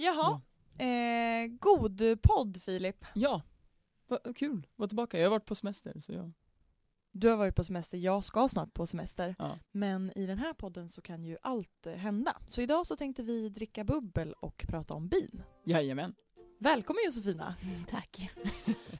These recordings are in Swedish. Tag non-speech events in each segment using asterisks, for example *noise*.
Jaha, eh, god podd Filip. Ja, vad kul. Var tillbaka. Jag har varit på semester. Så jag... Du har varit på semester, jag ska snart på semester. Ja. Men i den här podden så kan ju allt eh, hända. Så idag så tänkte vi dricka bubbel och prata om bin. Jajamän. Välkommen Josefina! Tack. *laughs*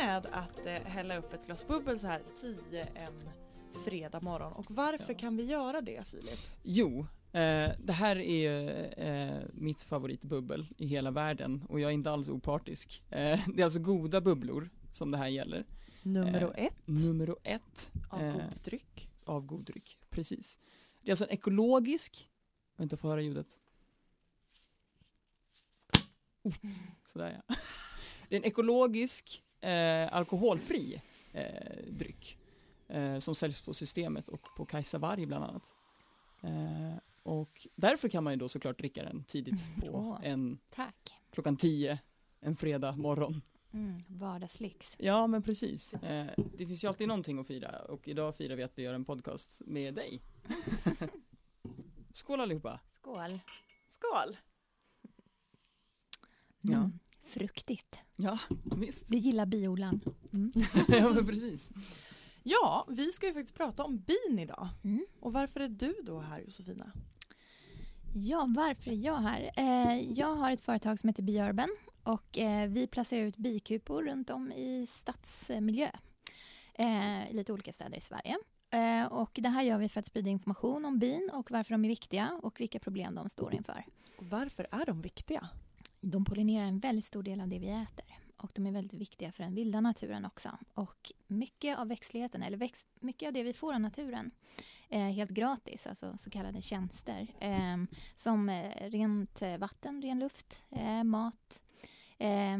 med att eh, hälla upp ett glas bubbel så här 10 en fredag morgon. Och varför Ja. kan vi göra det Filip? Jo, eh, det här är eh, mitt favoritbubbel i hela världen och jag är inte alls opartisk. Eh, *laughs* det är alltså goda bubblor som det här gäller. Nummer Eh, ett Nummer ett av eh, god dryck. av god dryck. Precis. Det är alltså en ekologisk, vänta får höra ljudet. Oh, sådär ja. *laughs* Det är en ekologisk, eh, alkoholfri eh, dryck. Eh, som säljs på Systemet och på Kajsa Warg bland annat. Eh, och därför kan man ju då såklart dricka den tidigt på Åh. en, Tack. klockan 10 en fredag morgon. Mm, vardagslyx. Ja men precis. Eh, det finns ju alltid någonting att fira och idag firar vi att vi gör en podcast med dig. *laughs* Skål allihopa! Skål. Skål! Ja. Mm, fruktigt. Ja, visst. Vi gillar biodlaren. Mm. *laughs* ja men precis. Ja, vi ska ju faktiskt prata om bin idag. Mm. Och varför är du då här Josefina? Ja, varför är jag här? Eh, jag har ett företag som heter Biurban och eh, vi placerar ut bikupor runt om i stadsmiljö eh, i lite olika städer i Sverige. Eh, och det här gör vi för att sprida information om bin och varför de är viktiga och vilka problem de står inför. Och varför är de viktiga? De pollinerar en väldigt stor del av det vi äter och de är väldigt viktiga för den vilda naturen också. Och mycket av växtligheten, eller växt, mycket av det vi får av naturen är helt gratis, alltså så kallade tjänster. Eh, som rent eh, vatten, ren luft, eh, mat eh,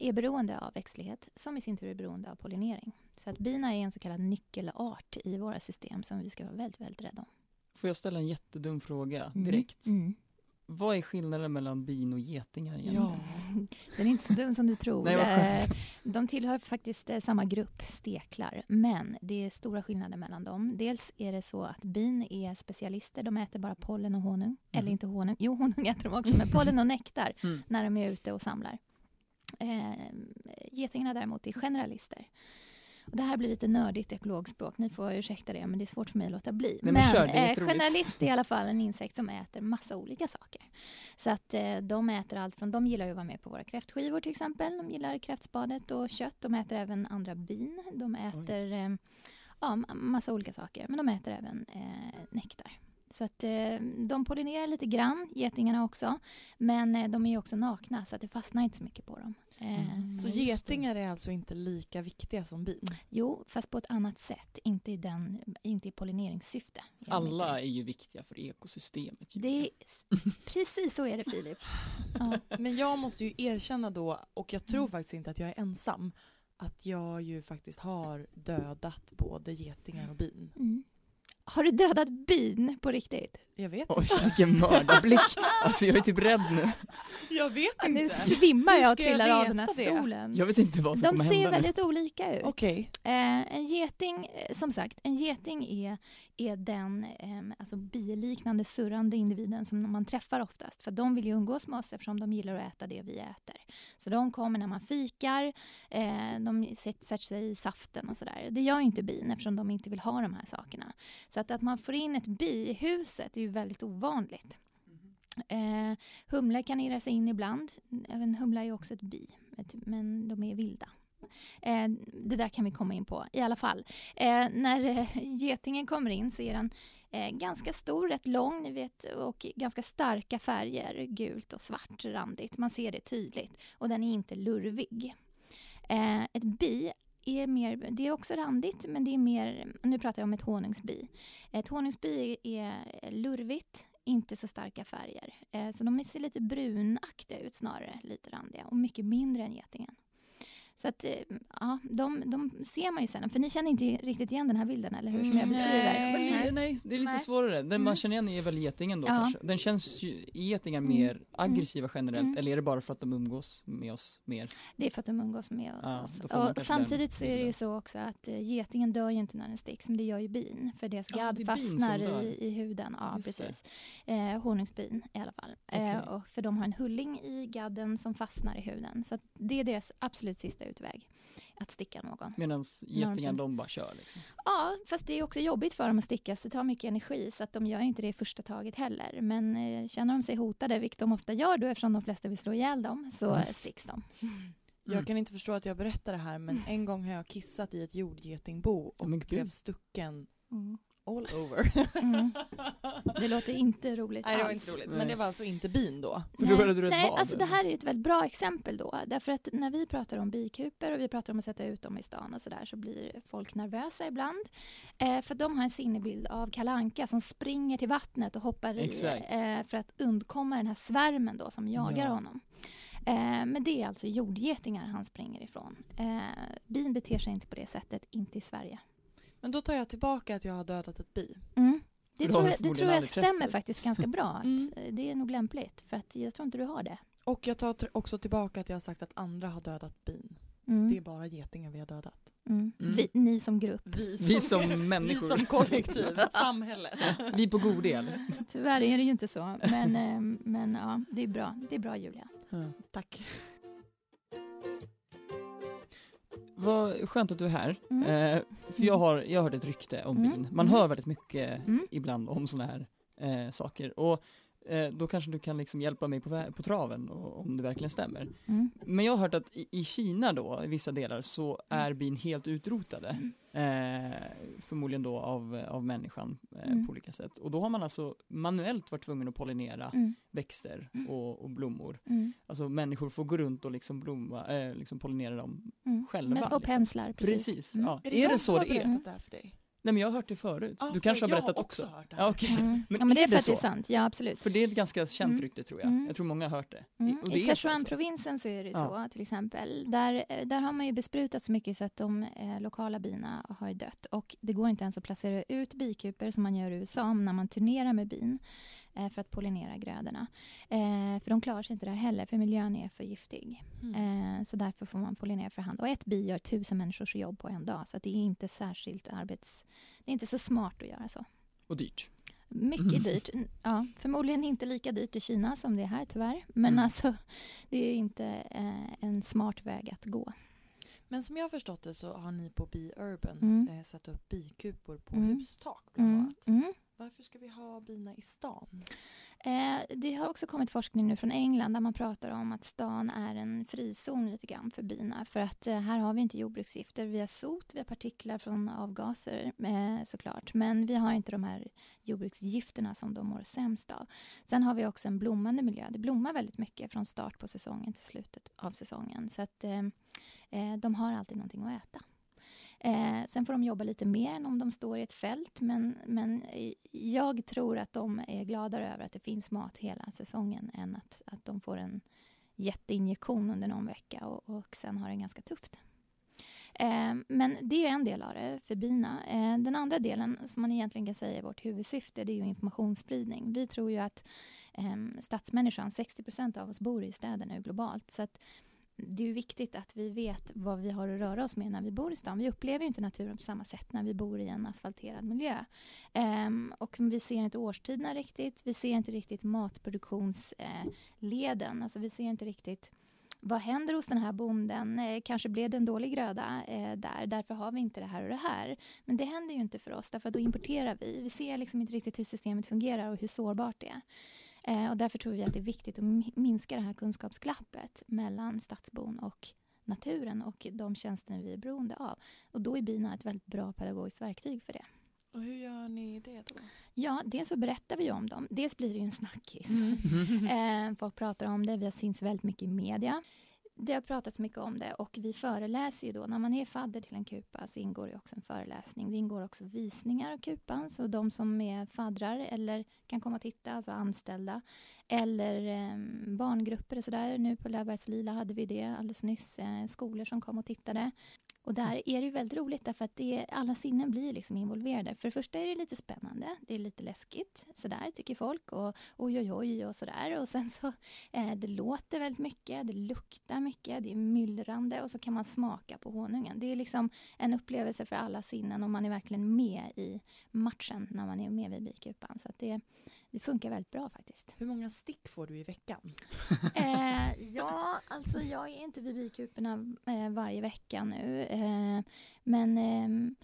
är beroende av växtlighet som i sin tur är beroende av pollinering. Så att bina är en så kallad nyckelart i våra system som vi ska vara väldigt, väldigt rädda om. Får jag ställa en jättedum fråga Mm. direkt? Mm. Vad är skillnaden mellan bin och getingar egentligen? Den är inte så dum som du tror. Nej. Eh, De tillhör faktiskt eh, samma grupp, steklar. Men det är stora skillnader mellan dem. Dels är det så att bin är specialister. De äter bara pollen och honung. Eller inte honung. Jo, honung äter de också, men pollen och nektar Mm. när de är ute och samlar. Eh, getingarna däremot är generalister. Och det här blir lite nördigt ekologspråk. Ni får ursäkta det, men det är svårt för mig att låta bli. Nej, men kör, eh, generalist är i alla fall en insekt som äter massa olika saker. Så att eh, de äter allt från, de gillar ju att vara med på våra kräftskivor till exempel. De gillar kräftspadet och kött. De äter även andra bin. De äter eh, ja, ma- massa olika saker. Men de äter även eh, nektar. Så att eh, de pollinerar lite grann, getingarna också. Men eh, de är också nakna så att det fastnar inte så mycket på dem. Eh, Mm. Så getingar är alltså inte lika viktiga som bin? Jo, fast på ett annat sätt. Inte i, den, inte i pollineringssyfte. Alla är ju viktiga för ekosystemet. Det är, precis så är det Filip. *laughs* Ja. Men jag måste ju erkänna då, och jag tror Mm. faktiskt inte att jag är ensam, att jag ju faktiskt har dödat både getingar och bin. Mm. Har du dödat bin på riktigt? Jag vet Oj, inte. vilken mördarblick! Alltså jag är typ rädd nu. Jag vet Ja, nu inte. svimmar jag och ska jag trillar av den här det? stolen. Jag vet inte vad som De kommer ser hända nu. väldigt olika ut. Okej. Eh, en geting, eh, som sagt, en geting är, är den eh, alltså biliknande surrande individen som man träffar oftast. För de vill ju umgås med oss eftersom de gillar att äta det vi äter. Så de kommer när man fikar, eh, de sätter sig i saften och sådär. Det gör ju inte bin eftersom de inte vill ha de här sakerna. Så att, att man får in ett bi i huset är ju väldigt ovanligt. Eh, humlor kan irra sig in ibland. En humla är ju också ett bi, men de är vilda. Eh, det där kan vi komma in på i alla fall. Eh, när eh, getingen kommer in så är den eh, ganska stor, rätt lång, ni vet, och ganska starka färger, gult och svart randigt. Man ser det tydligt. Och den är inte lurvig. Eh, ett bi är mer, det är också randigt, men det är mer, nu pratar jag om ett honungsbi. Ett honungsbi är lurvigt, inte så starka färger. Eh, så de ser lite brunaktiga ut snarare, lite randiga och mycket mindre än getingen. Så att, eh, ja, de, de ser man ju sällan. För ni känner inte riktigt igen den här bilden, eller hur? Som jag Mm, beskriver. nej. Nej. det är lite Nej. svårare. Den man Mm. känner igen är väl getingen då Ja. kanske. Den känns ju, getingar Mm. mer aggressiva generellt, Mm. eller är det bara för att de umgås med oss mer? Det är för att de umgås med Ja, oss. och samtidigt den så är det ju så också att eh, getingen dör ju inte när den sticks, men det gör ju bin. För deras Ja, gadd det är bin som fastnar dör. i, i huden. Ja, Just precis. Eh, honungsbin i alla fall. Eh, Okej. och för de har en hulling i gadden som fastnar i huden. Så att det är deras absolut sista utväg. Att sticka någon. Medan getingar de bara kör liksom. Ja, fast det är också jobbigt för dem att stickas. Det tar mycket energi så att de gör inte det i första taget heller. Men eh, känner de sig hotade, vilket de ofta gör då eftersom de flesta vill slå ihjäl dem, så Mm. sticks de. Mm. Jag kan inte förstå att jag berättar det här men en gång har jag kissat i ett jordgetingbo och blev stucken Mm. All over. Mm. *laughs* Det låter inte roligt Nej det var alls. inte roligt. Nej. Men det var alltså inte bin då. Förlorade du ett Nej, vad? alltså det här är ju ett väldigt bra exempel då. Därför att när vi pratar om bikuper och vi pratar om att sätta ut dem i stan och sådär så blir folk nervösa ibland. Eh, för de har en sinnebild av kalanka som springer till vattnet och hoppar i eh, för att undkomma den här svärmen då som jagar Ja. honom. Eh, men det är alltså jordgetingar han springer ifrån. Eh, bin beter sig inte på det sättet, inte i Sverige. Men då tar jag tillbaka att jag har dödat ett bi. Mm. Det tror jag, det tror jag stämmer faktiskt ganska bra. *laughs* Att Mm. eh, Det är nog lämpligt, för att jag tror inte du har det. Och jag tar också tillbaka att jag har sagt att andra har dödat bin. Mm. Det är bara getingar vi har dödat. Mm. Mm. Vi, ni som grupp. Vi *laughs* Vi som vi människor. som kollektiv, *laughs* samhället. Vi på god del. Tyvärr är det ju inte så. Men, eh, men ja, det är bra. Det är bra Julia. Tack. Vad skönt att du är här. Mm. Eh, för jag har, jag har hört ett rykte om Mm. bin. Man Mm. hör väldigt mycket Mm. ibland om sådana här eh, saker. Och eh, då kanske du kan liksom hjälpa mig på, vä- på traven och, om det verkligen stämmer. Mm. Men jag har hört att i, i Kina då, i vissa delar, så är bin helt utrotade. Eh, förmodligen då av, av människan eh, Mm. på olika sätt. Och då har man alltså manuellt varit tvungen att pollinera Mm. växter Mm. och, och blommor. Mm. Alltså människor får gå runt och liksom blomma, eh, liksom pollinera dem Mm. själva. Med små liksom. penslar. Precis. Precis. Mm. Ja. Är Är det, det, jag så det är? det här för dig? Nej men jag har hört det förut. Ja, du kanske har jag berättat har också? också hört det här. Ja, okej. Mm. Men ja, men det är är för det att det är så? sant. Ja, absolut. För det är ett ganska känt Mm. rykte tror jag. Mm. Jag tror många har hört det. Mm. Och I det är så Sichuan-provinsen så är det Ja. så till exempel. Där, eh, där har man ju besprutat så mycket så att de eh, lokala bina har dött. Och det går inte ens att placera ut bikuper som man gör i USA när man turnerar med bin för att pollinera grödorna. Eh, för de klarar sig inte där heller för miljön är för giftig. Mm. Eh, så därför får man pollinera för hand. Och ett bi gör tusen människors jobb på en dag så det är inte särskilt arbets... Det är inte så smart att göra så. Och dyrt. Mycket Mm. dyrt. Ja, förmodligen inte lika dyrt i Kina som det är här tyvärr. Men Mm. alltså, det är inte eh, en smart väg att gå. Men som jag har förstått det så har ni på Be Urban Mm. eh, satt upp bikupor på Mm. hustak bland Mm. annat. Mm. Varför ska vi ha bina i stan? Eh, det har också kommit forskning nu från England där man pratar om att stan är en frizon lite grann för bina. För att eh, här har vi inte jordbruksgifter. Vi har sot, vi har partiklar från avgaser eh, såklart. Men vi har inte de här jordbruksgifterna som de mår sämst av. Sen har vi också en blommande miljö. Det blommar väldigt mycket från start på säsongen till slutet av säsongen. Så att eh, eh de har alltid någonting att äta. Eh, sen får de jobba lite mer än om de står i ett fält men, men jag tror att de är gladare över att det finns mat hela säsongen än att, att de får en jätteinjektion under någon vecka och, och sen har det ganska tufft. Eh, men det är en del av det för bina. Eh, den andra delen som man egentligen kan säga är vårt huvudsyfte det är ju informationsspridning. Vi tror ju att eh, stadsmänniskan, 60% av oss bor i städer nu globalt så att det är ju viktigt att vi vet vad vi har att röra oss med när vi bor i stan. Vi upplever ju inte naturen på samma sätt när vi bor i en asfalterad miljö. Um, och vi ser inte årstiderna riktigt. Vi ser inte riktigt matproduktionsleden. alltså vi ser inte riktigt vad händer hos den här bonden? Eh, kanske blev det en dålig gröda eh, där, därför har vi inte det här och det här. Men det händer ju inte för oss, därför att då importerar vi. Vi ser liksom inte riktigt hur systemet fungerar och hur sårbart det är. Eh, och därför tror vi att det är viktigt att mi- minska det här kunskapsglappet mellan stadsbon och naturen och de tjänster vi är beroende av. Och då är bina ett väldigt bra pedagogiskt verktyg för det. Och hur gör ni det då? Ja, dels så berättar vi om dem. Dels blir det ju en snackis. Mm. *laughs* Eh, folk pratar om det, vi har synts väldigt mycket i media det har pratats mycket om det och vi föreläser ju då. När man är fadder till en kupa så ingår det också en föreläsning. Det ingår också visningar av kupan. Så de som är faddrar eller kan komma och titta, alltså anställda. Eller eh, barngrupper och sådär. Nu på Lövbergs Lila hade vi det alldeles nyss. Eh, skolor som kom och tittade. Och där är det väldigt roligt därför att det, alla sinnen blir liksom involverade. För det första är det lite spännande, det är lite läskigt, sådär tycker folk. Och oj, oj, oj och sådär. Och sen så, eh, det låter väldigt mycket, det luktar mycket, det är myllrande och så kan man smaka på honungen. Det är liksom en upplevelse för alla sinnen och man är verkligen med i matchen när man är med vid bikupan. Så det, det funkar väldigt bra faktiskt. Hur många stick får du i veckan? Eh, ja, alltså jag är inte vid bikuporna eh, varje vecka nu. Eh, men ehm,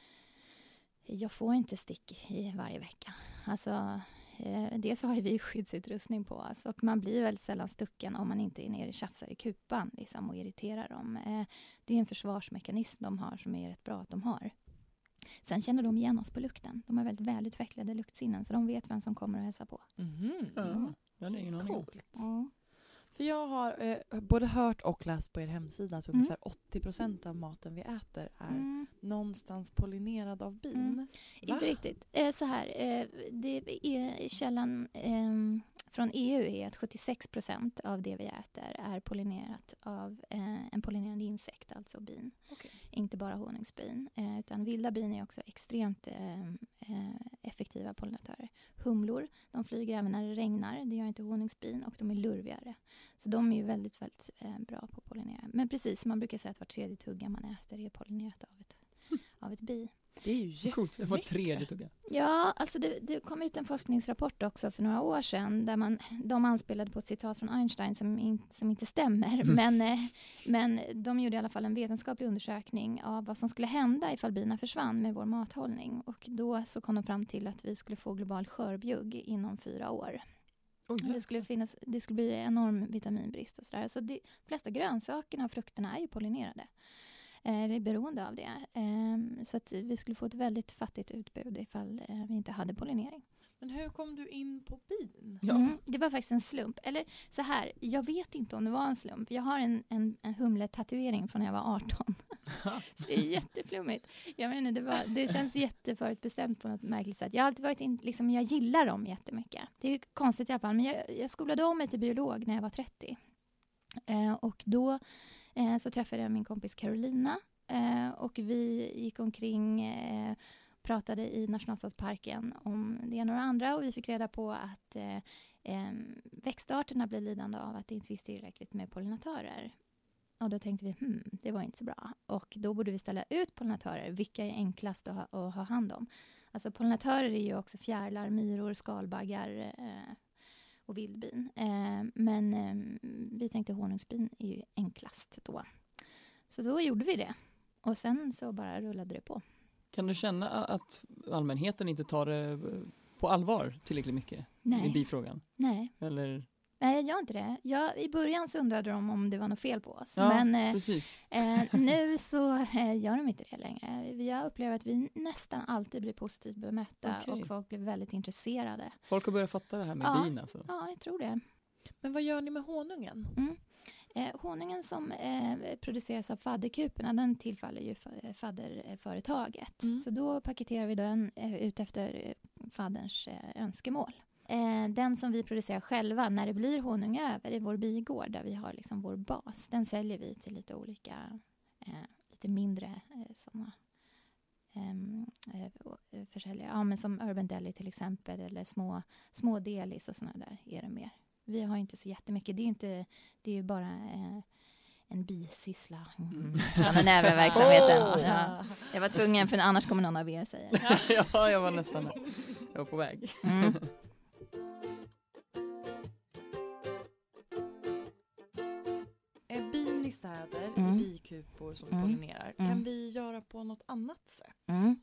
jag får inte stick i varje vecka. Alltså, eh, dels har vi *laughs* skyddsutrustning på oss och man blir väldigt sällan stucken om man inte är nere och tjafsar i kupan liksom, och irriterar dem. Eh, det är en försvarsmekanism de har som är rätt bra att de har. Sen känner de igen oss på lukten. De har väldigt välutvecklade luktsinnen så de vet vem som kommer och hälsar på. Mhm. Ja, jag hade ingen aning. Coolt. För jag har eh, både hört och läst på er hemsida att Mm. ungefär 80% av maten vi äter är Mm. någonstans pollinerad av bin. Mm. Inte riktigt. Eh, så här, eh, det är källan ehm, från EU är att 76 procent av det vi äter är pollinerat av eh, en pollinerande insekt, alltså bin. Okej. Inte bara honungsbin, eh, utan vilda bin är också extremt eh, eh, effektiva pollinatörer. Humlor, de flyger även när det regnar, det gör inte honungsbin, och de är lurvigare. Så de är ju väldigt, väldigt eh, bra på att pollinera. Men precis, man brukar säga att var tredje tugga man äter är pollinerat av ett, av ett bi. Det är ju jätte... Coolt, det var tredje tugga. Ja, alltså det, det kom ut en forskningsrapport också för några år sedan där man, de anspelade på ett citat från Einstein som, in, som inte stämmer. Men, eh, men de gjorde i alla fall en vetenskaplig undersökning av vad som skulle hända ifall bina försvann med vår mathållning. Och då så kom de fram till att vi skulle få global skörbjugg inom fyra år. Det skulle, finnas, det skulle bli enorm vitaminbrist och sådär. Så de flesta grönsakerna och frukterna är ju pollinerade. Eh, det är beroende av det. Eh, så att vi skulle få ett väldigt fattigt utbud ifall eh, vi inte hade pollinering. Men hur kom du in på bin? Ja. Mm, det var faktiskt en slump. Eller så här, jag vet inte om det var en slump. Jag har en, en, en humletatuering från när jag var 18. Så *laughs* det är jätteflummigt. Jag menar, det, var, det känns jätteförutbestämt på något märkligt sätt. Jag har alltid varit in, liksom, jag gillar dem jättemycket. Det är konstigt i alla fall, men jag, jag skolade om mig till biolog när jag var 30. Eh, och då eh, så träffade jag min kompis Carolina eh, och vi gick omkring eh, pratade i Nationalstadsparken om det ena och det andra och vi fick reda på att eh, eh, växtarterna blir lidande av att det inte finns tillräckligt med pollinatörer. Och då tänkte vi, hmm, det var inte så bra. Och då borde vi ställa ut pollinatörer. Vilka är enklast att ha, att ha hand om? Alltså pollinatörer är ju också fjärilar, myror, skalbaggar eh, och vildbin. Eh, men eh, vi tänkte honungsbin är ju enklast då. Så då gjorde vi det. Och sen så bara rullade det på. Kan du känna att allmänheten inte tar det eh, på allvar tillräckligt mycket i Nej, bifrågan? nej. Eller, Nej, jag gör inte det. Jag, I början så undrade de om det var något fel på oss. Ja, Men eh, precis. eh, *laughs* nu så eh, gör de inte det längre. Jag upplever att vi nästan alltid blir positivt bemötta Okej. och folk blir väldigt intresserade. Folk har börjat fatta det här med Ja. bin alltså. Ja, jag tror det. Men vad gör ni med honungen? Mm. Eh, honungen som eh, produceras av fadderkuporna, den tillfaller ju fa- fadderföretaget. Mm. Så då paketerar vi den eh, ut efter eh, fadderns eh, önskemål. Eh, den som vi producerar själva, när det blir honung över i vår bigård, där vi har liksom vår bas, den säljer vi till lite olika, eh, lite mindre eh, sådana ehm, eh, försäljare. Ja, men som Urban Deli till exempel, eller små, små delis och sådana där är det mer. Vi har inte så jättemycket. Det är ju, inte, det är ju bara eh, en bisyssla Mm. från den övriga verksamheten. Åh! Ja. Jag var tvungen, för annars kommer någon av er säga det. *laughs* ja, jag var nästan där. Jag var på väg. Mm. *laughs* bikupor som Mm. pollinerar, Mm. kan vi göra på något annat sätt? Mm.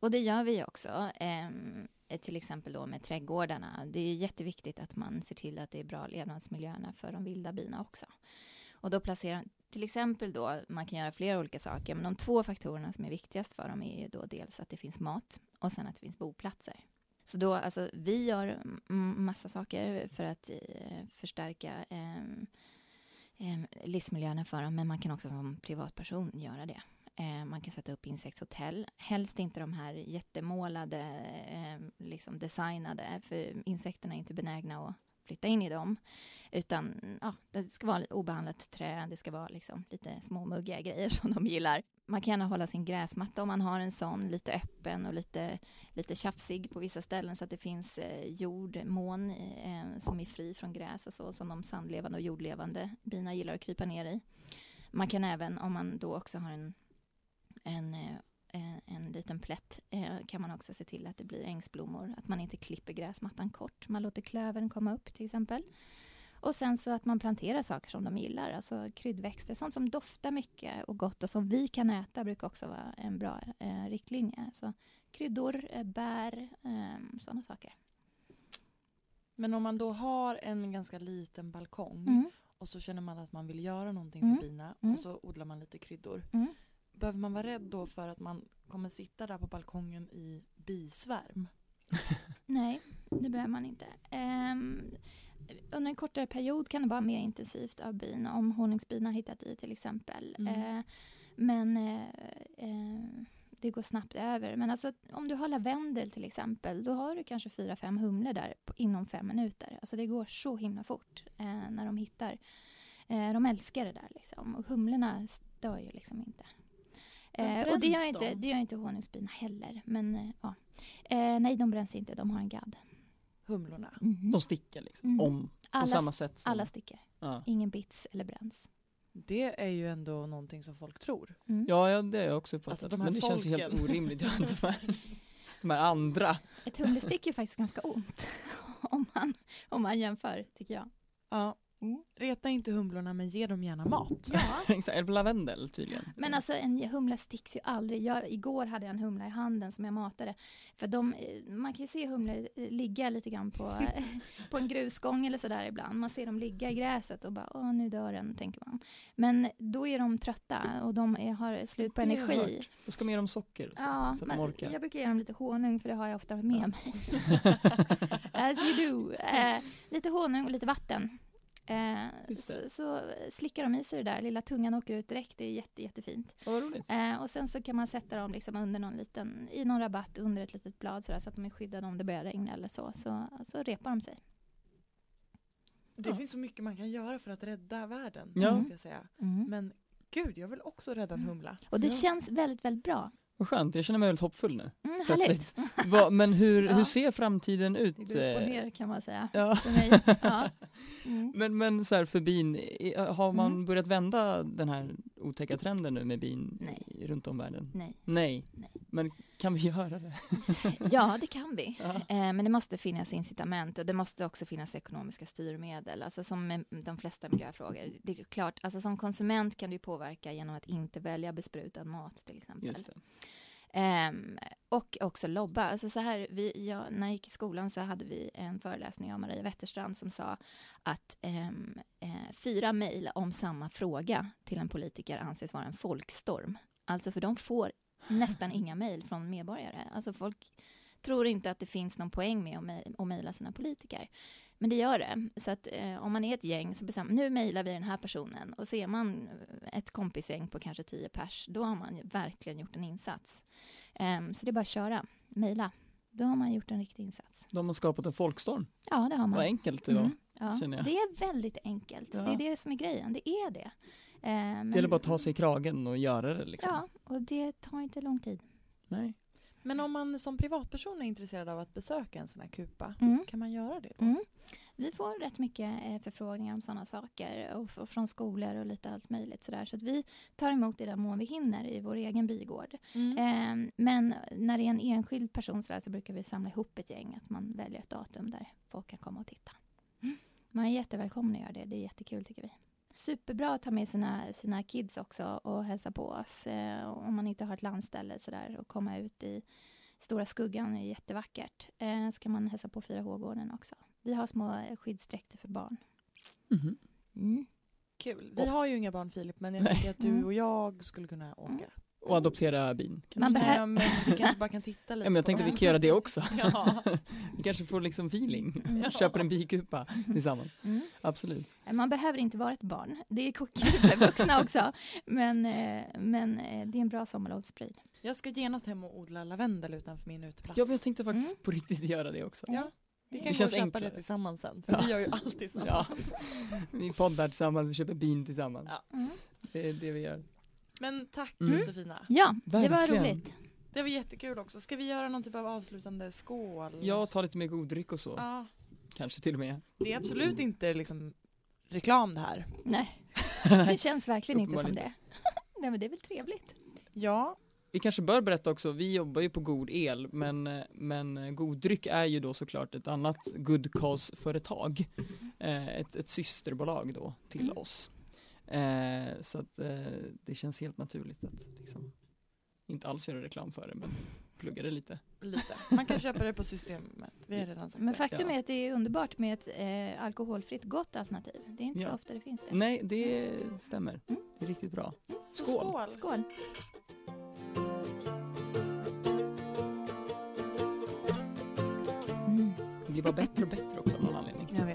Och det gör vi också. ehm, till exempel då med trädgårdarna. Det är jätteviktigt att man ser till att det är bra levnadsmiljöerna för de vilda bina också. Och då placerar, till exempel då, man kan göra flera olika saker, men de två faktorerna som är viktigast för dem är ju då dels att det finns mat och sen att det finns boplatser. Så då, alltså, vi gör massa saker för att eh, förstärka ehm, eh, livsmiljöerna för dem, men man kan också som privatperson göra det. Eh, man kan sätta upp insektshotell. Helst inte de här jättemålade, eh, liksom designade, för insekterna är inte benägna att flytta in i dem. Utan ja, det ska vara obehandlat trä, det ska vara liksom lite små muggiga grejer som de gillar. Man kan gärna hålla sin gräsmatta om man har en sån, lite öppen och lite, lite tjafsig på vissa ställen så att det finns eh, jord, mån eh, som är fri från gräs och så, som de sandlevande och jordlevande bina gillar att krypa ner i. Man kan även, om man då också har en, en eh, eh, en liten plätt eh, kan man också se till att det blir ängsblommor. Att man inte klipper gräsmattan kort. Man låter klövern komma upp till exempel. Och sen så att man planterar saker som de gillar, alltså kryddväxter, sånt som doftar mycket och gott och som vi kan äta brukar också vara en bra eh, riktlinje. Så kryddor, eh, bär, eh, sådana saker. Men om man då har en ganska liten balkong Mm. och så känner man att man vill göra någonting Mm. för bina Mm. och så odlar man lite kryddor. Mm. Behöver man vara rädd då för att man kommer sitta där på balkongen i bisvärm? *laughs* Nej, det behöver man inte. Ehm, under en kortare period kan det vara mer intensivt av bin, om honungsbina hittat i till exempel. Mm. Eh, men eh, eh, det går snabbt över. Men alltså, om du har lavendel till exempel, då har du kanske fyra, fem humlor där på, inom fem minuter. Alltså det går så himla fort eh, när de hittar. Eh, de älskar det där liksom. Och humlorna stör ju liksom inte. Eh, och det gör, inte, de? det gör inte honungsbina heller. Men eh, ja. Eh, nej, de bränns inte. De har en gadd. Humlorna. De sticker liksom. Mm. Om, på Alla, samma sätt som... alla sticker. ja. Ingen bits eller bränns. Det är ju ändå någonting som folk tror. Mm. Ja, ja, det har jag också uppfattat. Alltså, de men det känns ju helt folken. orimligt. Ja, de, här, *laughs* de här andra. Ett humlestick är faktiskt ganska ont. *laughs* om, man, om man jämför, tycker jag. Ja. Mm. Reta inte humlorna men ge dem gärna mat. Ja. *laughs* Exakt, lavendel tydligen. Men alltså en humla sticks ju aldrig. Jag, igår hade jag en humla i handen som jag matade. För de, eh, man kan ju se humlor eh, ligga lite grann på, *laughs* på en grusgång eller sådär ibland. Man ser dem ligga i gräset och bara åh nu dör den, tänker man. Men då är de trötta och de är, har slut på Det energi. Då ska man ge dem socker så, Ja, så att de orkar. jag brukar ge dem lite honung för det har jag ofta med Ja. mig. *laughs* As you do. Eh, lite honung och lite vatten. Eh, så, så slickar de i sig det där, lilla tungan åker ut direkt, det är jätte, jättefint. Eh, och sen så kan man sätta dem liksom under någon liten, i någon rabatt under ett litet blad sådär, så att de är skyddade om det börjar regna eller så. Så, så repar de sig. Det Ja. finns så mycket man kan göra för att rädda världen. Ja. Jag säga. Men gud, jag vill också rädda en humla. Och det Ja. känns väldigt, väldigt bra. Vad skönt, jag känner mig väldigt hoppfull nu. Mm, Plötsligt. Va, men hur, *laughs* Ja. hur ser framtiden ut? Det går upp och ner kan man säga. Ja. För mig. Ja. *laughs* Mm. Men, men så här för bin, har man Mm. börjat vända den här otäcka trenden nu med bin Nej. runt om världen? Nej. Nej. Nej. Men kan vi *laughs* göra det? Ja, det kan vi. Ja. Eh, men det måste finnas incitament och det måste också finnas ekonomiska styrmedel. Alltså som med de flesta miljöfrågor. Det är klart, alltså som konsument kan du påverka genom att inte välja besprutad mat till exempel. Ehm, och också lobba. Alltså så här, vi, jag, när jag gick i skolan så hade vi en föreläsning av Maria Wetterstrand som sa att ehm, eh, fyra mejl om samma fråga till en politiker anses vara en folkstorm. Alltså för de får nästan *laughs* inga mejl från medborgare. Alltså folk tror inte att det finns någon poäng med att mejla sina politiker. Men det gör det. Så att eh, om man är ett gäng så bestämmer nu mejlar vi den här personen och ser man ett kompisgäng på kanske tio pers, då har man verkligen gjort en insats. Ehm, så det är bara att köra, mejla. Då har man gjort en riktig insats. De har skapat en folkstorm. Ja, det har man. Vad enkelt det var. Mm, ja. känner jag. Det är väldigt enkelt. Ja. Det är det som är grejen. Det är det. Ehm, Det gäller bara att ta sig i kragen och göra det liksom. Ja, och det tar inte lång tid. Nej. Men om man som privatperson är intresserad av att besöka en sån här kupa, Mm. kan man göra det då? Mm. Vi får rätt mycket eh, förfrågningar om sådana saker och, från skolor och lite allt möjligt sådär. Så att vi tar emot i den mån vi hinner i vår egen bygård. Mm. Eh, men när det är en enskild person sådär, så brukar vi samla ihop ett gäng. Att man väljer ett datum där folk kan komma och titta. Mm. Man är jättevälkommen att göra det. Det är jättekul tycker vi. Superbra att ta med sina, sina kids också och hälsa på oss. Eh, om man inte har ett landställe sådär och komma ut i stora skuggan är jättevackert. Eh, så kan man hälsa på 4H-gården också. Vi har små skyddsdräkter för barn. Mhm. Mm. Kul. Vi har ju inga barn Filip, men jag tänker att du Mm. och jag skulle kunna åka. Och adoptera bin. kanske. Man Ja, men vi kanske bara kan titta lite Ja, men jag tänkte vi kan göra det också. *laughs* Ja. Vi kanske får liksom feeling. Mm. Köper en bikupa tillsammans. Mm. Absolut. Man behöver inte vara ett barn. Det är kul för vuxna också. Men, eh, men eh, det är en bra sommarlovspryl. Jag ska genast hem och odla lavendel utanför min uteplats. Ja, men jag tänkte faktiskt Mm. på riktigt göra det också. Ja, vi kan Det gå och köpa enklare. det tillsammans sen. För Ja. vi gör ju alltid tillsammans. Ja. Vi poddar tillsammans, vi köper bin tillsammans. Ja. Mm. Det är det vi gör. Men tack Mm. Josefina. Ja, det var roligt. Det var jättekul också. Ska vi göra någon typ av avslutande skål? Jag tar lite mer goddryck och så. Ja, Kanske till och med. det är absolut inte liksom reklam det här. Nej, *laughs* det känns verkligen inte som det. *laughs* Nej, men det är väl trevligt. Ja, Vi kanske bör berätta också, vi jobbar ju på god el, men, men goddryck är ju då såklart ett annat good cause-företag. Eh, ett, ett systerbolag då till Mm. oss. Eh, så att eh, det känns helt naturligt att liksom, inte alls göra reklam för det, men *laughs* plugga det lite. lite. Man kan köpa det på systemet. Vi har redan sagt Men det. faktum är att det är underbart med ett eh, alkoholfritt gott alternativ. Det är inte Ja. så ofta det finns det. Nej, det stämmer. Mm. Det är riktigt bra. Skål. skål. Skål! Mm. Det blir bara bättre och bättre också av någon anledning. Jag vet.